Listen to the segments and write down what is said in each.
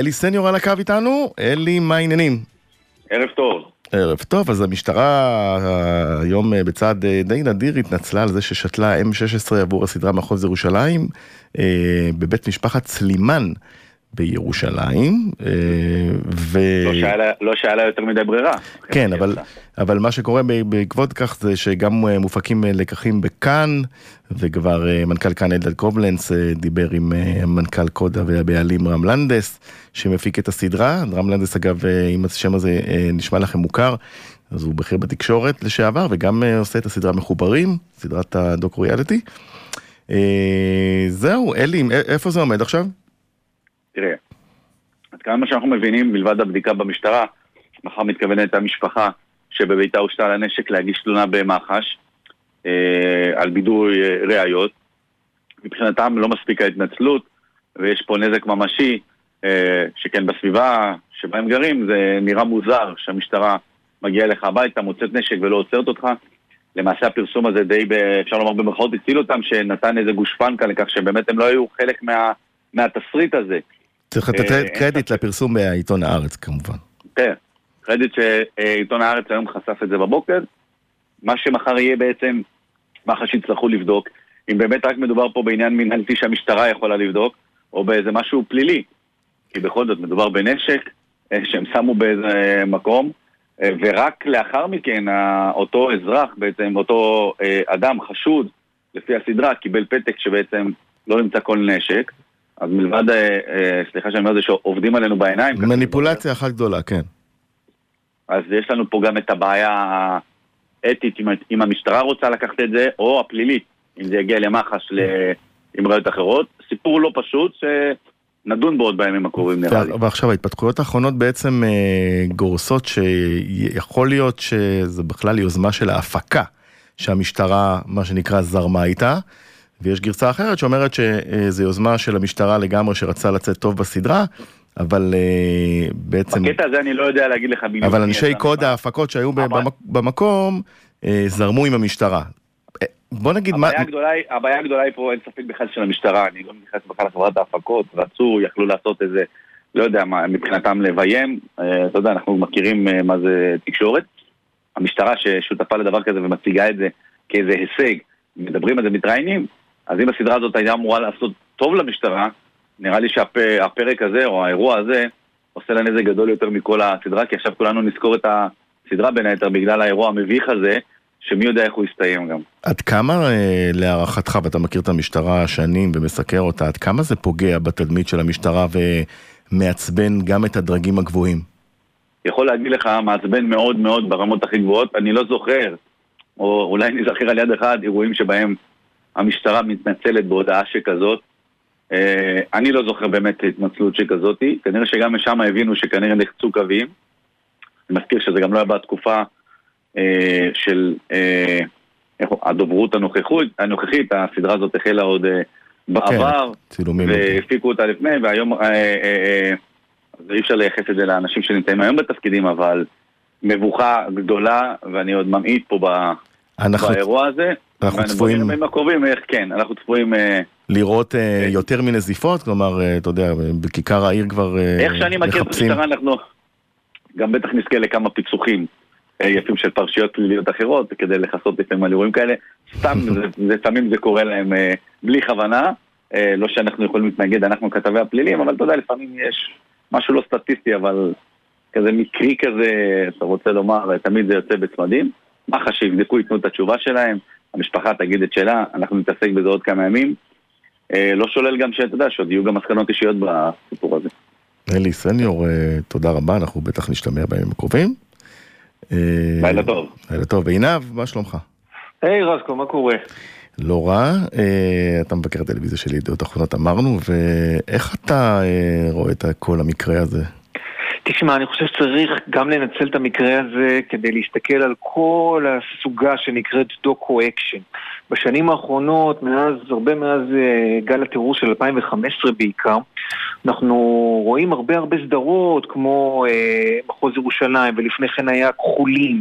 אלי סניור על הקו איתנו, אלי, מה העניינים? ערב טוב. ערב טוב, אז המשטרה היום בצעד די נדיר התנצלה על זה ששתלה M16 עבור הסדרה מחוז ירושלים בבית משפחת סלימן. בירושלים, ו... לא שהיה לה, לא שהיה לה יותר מדי ברירה. כן, אבל, אבל מה שקורה בעקבות כך זה שגם מופקים לקחים בכאן, וכבר מנכ"ל כאן אלדד קובלנץ דיבר עם מנכ"ל קודה והבעלים רם לנדס, שמפיק את הסדרה. רם לנדס אגב, אם השם הזה נשמע לכם מוכר, אז הוא בכיר בתקשורת לשעבר, וגם עושה את הסדרה מחוברים, סדרת הדוק ריאליטי. זהו, אלי, איפה זה עומד עכשיו? תראה, עד כמה שאנחנו מבינים, מלבד הבדיקה במשטרה, מחר מתכוונת המשפחה שבביתה הושתל הנשק להגיש תלונה במח"ש אה, על בידוי אה, ראיות. מבחינתם לא מספיק ההתנצלות, ויש פה נזק ממשי, אה, שכן בסביבה שבה הם גרים זה נראה מוזר שהמשטרה מגיעה אליך הביתה, מוצאת נשק ולא עוצרת אותך. למעשה הפרסום הזה די, ב, אפשר לומר במרכאות, הציל אותם, שנתן איזה גושפנקה לכך שבאמת הם לא היו חלק מה, מהתסריט הזה. צריך לתת אה, קרדיט לפרסום בעיתון הארץ כמובן. כן, קרדיט שעיתון הארץ היום חשף את זה בבוקר. מה שמחר יהיה בעצם, מח"ש יצטרכו לבדוק, אם באמת רק מדובר פה בעניין מנהלתי שהמשטרה יכולה לבדוק, או באיזה משהו פלילי. כי בכל זאת מדובר בנשק אה, שהם שמו באיזה מקום, אה, ורק לאחר מכן אותו אזרח בעצם, אותו אדם חשוד, לפי הסדרה, קיבל פתק שבעצם לא נמצא כל נשק. אז מלבד, אה, אה, סליחה שאני אומר את זה, שעובדים עלינו בעיניים. מניפולציה אחת גדולה, כן. אז יש לנו פה גם את הבעיה האתית, אם המשטרה רוצה לקחת את זה, או הפלילית, אם זה יגיע למח"ש עם ראיות אחרות. סיפור לא פשוט, שנדון בו עוד בימים הקרובים נראה לי. ועכשיו ההתפתחויות האחרונות בעצם אה, גורסות שיכול להיות שזה בכלל יוזמה של ההפקה שהמשטרה, מה שנקרא, זרמה איתה. ויש גרסה אחרת שאומרת שזו יוזמה של המשטרה לגמרי שרצה לצאת טוב בסדרה, אבל uh, בעצם... בקטע הזה אני לא יודע להגיד לך בדיוק. אבל אנשי קוד ההפקות שהיו אבל... במקום uh, זרמו עם המשטרה. אה, בוא נגיד הבעיה מה... הגדולה, הבעיה הגדולה היא פה, אין ספק בכלל של המשטרה, אני לא מתייחס בכלל לחברת ההפקות, רצו, יכלו לעשות איזה, לא יודע מה, מבחינתם לביים, אתה יודע, אנחנו מכירים מה זה תקשורת. המשטרה ששותפה לדבר כזה ומציגה את זה כאיזה הישג, מדברים על זה, מתראיינים, אז אם הסדרה הזאת הייתה אמורה לעשות טוב למשטרה, נראה לי שהפרק הזה, או האירוע הזה, עושה לה נזק גדול יותר מכל הסדרה, כי עכשיו כולנו נזכור את הסדרה בין היתר בגלל האירוע המביך הזה, שמי יודע איך הוא יסתיים גם. עד כמה אה, להערכתך, ואתה מכיר את המשטרה שנים ומסקר אותה, עד כמה זה פוגע בתדמית של המשטרה ומעצבן גם את הדרגים הגבוהים? יכול להגיד לך, מעצבן מאוד מאוד ברמות הכי גבוהות, אני לא זוכר, או אולי נזכר על יד אחד, אירועים שבהם המשטרה מתנצלת בהודעה שכזאת. אה, אני לא זוכר באמת התנצלות שכזאת, כנראה שגם משם הבינו שכנראה נחצו קווים. אני מזכיר שזה גם לא היה בתקופה אה, של אה, הדוברות הנוכחית, הנוכחית, הסדרה הזאת החלה עוד בעבר, כן, והפיקו אותה לפני, והיום אי אפשר לייחס את זה לאנשים שנמצאים היום בתפקידים, אבל מבוכה גדולה, ואני עוד ממעיט פה אנחנו... באירוע הזה. אנחנו צפויים... בימים הקרובים, איך כן, אנחנו צפויים... אה, לראות אה, כן. יותר מנזיפות? כלומר, אה, אתה יודע, בכיכר העיר כבר מחפשים... איך שאני מכיר את המשטרה, אנחנו גם בטח נזכה לכמה פיצוחים יפים של פרשיות פליליות אחרות, כדי לכסות לפעמים על אירועים כאלה. סתם, לפעמים זה קורה להם בלי כוונה. לא שאנחנו יכולים להתנגד, אנחנו כתבי הפלילים, אבל אתה יודע, לפעמים יש משהו לא סטטיסטי, אבל כזה מקרי כזה, אתה רוצה לומר, תמיד זה יוצא בצמדים. מח"ש שיבדקו, ייתנו את התשובה שלהם, המשפחה תגיד את שלה, אנחנו נתעסק בזה עוד כמה ימים. אה, לא שולל גם שאתה יודע, שעוד יהיו גם מסקנות אישיות בסיפור הזה. אלי סניור, אה, תודה רבה, אנחנו בטח נשתמע בימים הקרובים. אה, לילה טוב. לילה טוב. עינב, מה שלומך? היי רסקו, מה קורה? לא רע, אתה מבקר הטלוויזיה של ידיעות אחרונות אמרנו, ואיך אתה רואה את כל המקרה הזה? תשמע, אני חושב שצריך גם לנצל את המקרה הזה כדי להסתכל על כל הסוגה שנקראת דוקו-אקשן. בשנים האחרונות, מאז, הרבה מאז אה, גל הטרור של 2015 בעיקר, אנחנו רואים הרבה הרבה סדרות כמו אה, מחוז ירושלים, ולפני כן היה כחולים,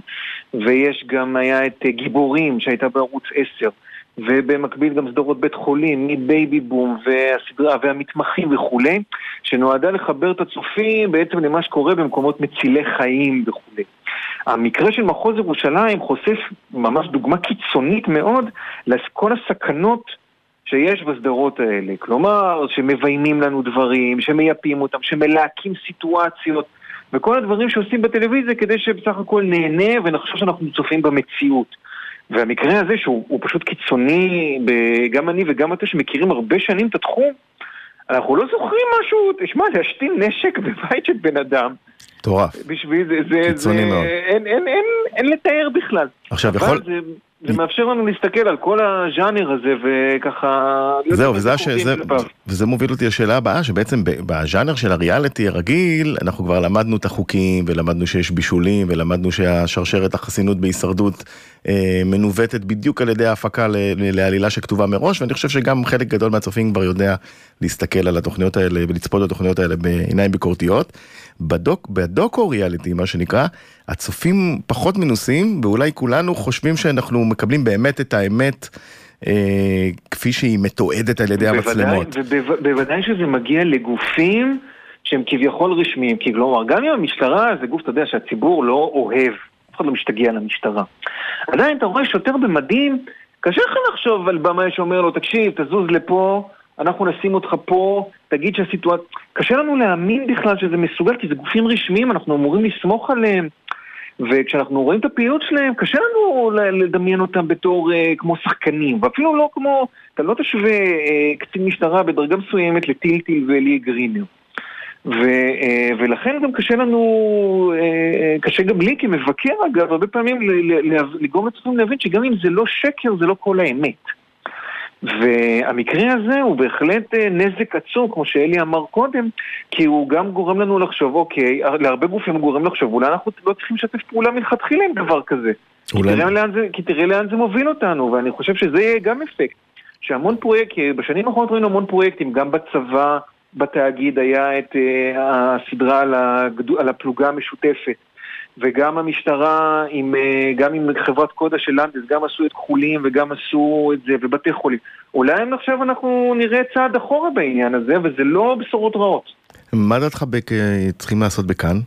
ויש גם, היה את אה, גיבורים שהייתה בערוץ 10. ובמקביל גם סדרות בית חולים, מבייבי בום והסדרה והמתמחים וכולי, שנועדה לחבר את הצופים בעצם למה שקורה במקומות מצילי חיים וכולי. המקרה של מחוז ירושלים חושף ממש דוגמה קיצונית מאוד לכל הסכנות שיש בסדרות האלה. כלומר, שמביימים לנו דברים, שמייפים אותם, שמלהקים סיטואציות, וכל הדברים שעושים בטלוויזיה כדי שבסך הכל נהנה ונחשוב שאנחנו צופים במציאות. והמקרה הזה, שהוא פשוט קיצוני, גם אני וגם אתה שמכירים הרבה שנים את התחום, אנחנו לא זוכרים משהו, תשמע, להשתין נשק בבית של בן אדם. מטורף. בשביל זה, זה, זה. אין, אין, אין, אין לתאר בכלל. עכשיו, יכול... זה, זה מאפשר לנו להסתכל על כל הז'אנר הזה וככה... להיות זהו, וזה. קרובים זה... וזה מוביל אותי לשאלה הבאה, שבעצם בז'אנר של הריאליטי הרגיל, אנחנו כבר למדנו את החוקים, ולמדנו שיש בישולים, ולמדנו שהשרשרת החסינות בהישרדות אה, מנווטת בדיוק על ידי ההפקה ל- לעלילה שכתובה מראש, ואני חושב שגם חלק גדול מהצופים כבר יודע להסתכל על התוכניות האלה ולצפות בתוכניות האלה בעיניים ביקורתיות. בדוק, בדוקו ריאליטי, מה שנקרא, הצופים פחות מנוסים, ואולי כולנו חושבים שאנחנו מקבלים באמת את האמת. אה, כפי שהיא מתועדת על ידי המצלמות. ובוודאי שזה מגיע לגופים שהם כביכול רשמיים, כי כלומר, גם אם המשטרה זה גוף, אתה יודע, שהציבור לא אוהב, אף אחד לא משתגע למשטרה. עדיין אתה רואה שוטר במדים, קשה לך לחשוב על במאי שאומר לו, תקשיב, תזוז לפה, אנחנו נשים אותך פה, תגיד שהסיטואציה... קשה לנו להאמין בכלל שזה מסוגל, כי זה גופים רשמיים, אנחנו אמורים לסמוך עליהם. וכשאנחנו רואים את הפעילות שלהם, קשה לנו לדמיין אותם בתור uh, כמו שחקנים, ואפילו לא כמו, אתה לא תשווה uh, קצין משטרה בדרגה מסוימת לטילטיל ואלי גרינר. ו, uh, ולכן גם קשה לנו, uh, קשה גם לי כמבקר אגב, הרבה פעמים לגרום לצפון להבין שגם אם זה לא שקר, זה לא כל האמת. והמקרה הזה הוא בהחלט אה, נזק עצום, כמו שאלי אמר קודם, כי הוא גם גורם לנו לחשוב, אוקיי, להרבה גופים הוא גורם לחשוב, אולי אנחנו לא צריכים לשתף פעולה מלכתחילה עם דבר כזה. אולי- כי תראה, לאן זה, כי תראה לאן זה מוביל אותנו, ואני חושב שזה יהיה גם אפקט. שהמון פרויקטים, בשנים האחרונות ראינו המון פרויקטים, גם בצבא, בתאגיד היה את uh, הסדרה על, הגדו, על הפלוגה המשותפת. וגם המשטרה, עם, אה, גם עם חברת קודה של לנדס, גם עשו את כחולים וגם עשו את זה, ובתי חולים. אולי עכשיו אנחנו נראה צעד אחורה בעניין הזה, וזה לא בשורות רעות. מה דעתך בק... צריכים לעשות בכאן?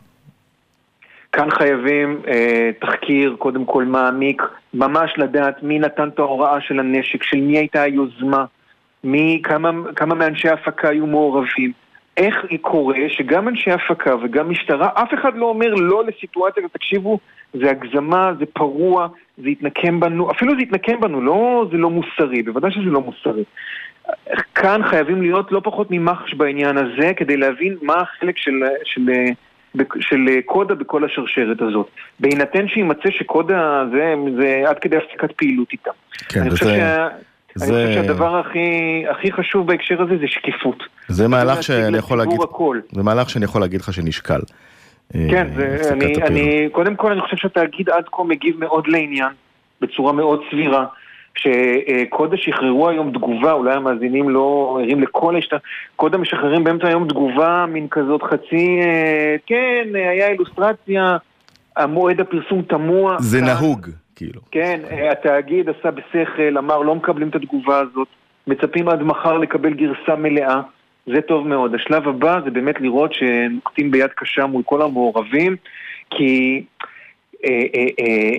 כאן חייבים אה, תחקיר, קודם כל מעמיק, ממש לדעת מי נתן את ההוראה של הנשק, של מי הייתה היוזמה, מי, כמה, כמה מאנשי ההפקה היו מעורבים. איך קורה שגם אנשי הפקה וגם משטרה, אף אחד לא אומר לא לסיטואציה, תקשיבו, זה הגזמה, זה פרוע, זה יתנקם בנו, אפילו זה יתנקם בנו, לא, זה לא מוסרי, בוודאי שזה לא מוסרי. כאן חייבים להיות לא פחות ממח"ש בעניין הזה, כדי להבין מה החלק של, של, של, של קודה בכל השרשרת הזאת. בהינתן שימצא שקודה זה, זה עד כדי הפסקת פעילות איתם. כן, אני חושב וזה... שה... זה... אני חושב שהדבר הכי, הכי חשוב בהקשר הזה זה שקיפות. זה מהלך שאני יכול להגיד, הכל. זה מהלך שאני יכול להגיד לך שנשקל. כן, אה, זה, הפסקת אני. אני, קודם כל אני חושב שהתאגיד עד כה מגיב מאוד לעניין, בצורה מאוד סבירה. שקודה שחררו היום תגובה, אולי המאזינים לא ערים לכל השת... קודה משחררים באמצע היום תגובה, מין כזאת חצי, אה, כן, אה, היה אילוסטרציה, המועד הפרסום תמוה. זה כאן- נהוג, כאילו. כן, אה, התאגיד עשה בשכל, אמר לא מקבלים את התגובה הזאת, מצפים עד מחר לקבל גרסה מלאה, זה טוב מאוד. השלב הבא זה באמת לראות שנוקטים ביד קשה מול כל המעורבים, כי אה, אה, אה,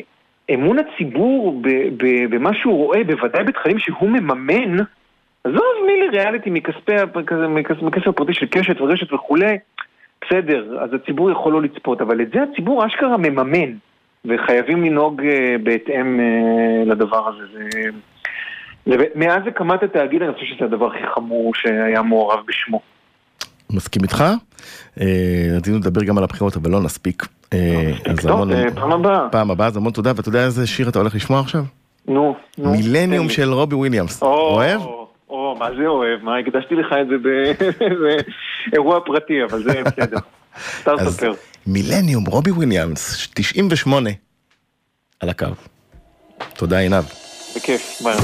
אמון הציבור במה שהוא רואה, בוודאי בתכנים שהוא מממן, עזוב מילי ריאליטי מכספי, מכסף הפרטי של קשת ורשת וכולי, בסדר, אז הציבור יכול לא לצפות, אבל את זה הציבור אשכרה מממן. וחייבים לנהוג אה, בהתאם אה, לדבר הזה. זה, מאז הקמת התאגיד אני חושב שזה הדבר הכי חמור שהיה מעורב בשמו. מסכים איתך. אה, רצינו לדבר גם על הבחירות אבל לא נספיק. אה, פעם הבאה. פעם הבאה, אז המון תודה, ואתה יודע איזה שיר אתה הולך לשמוע עכשיו? נו, נו. מילניום. של רובי וויליאמס. או, אוהב? או, מה זה אוהב? מה, הקדשתי לך את זה באירוע פרטי, אבל זה בסדר. סתם אז ספר. מילניום, רובי וויליאמס, 98, על הקו. תודה עינב. בכיף, ביי.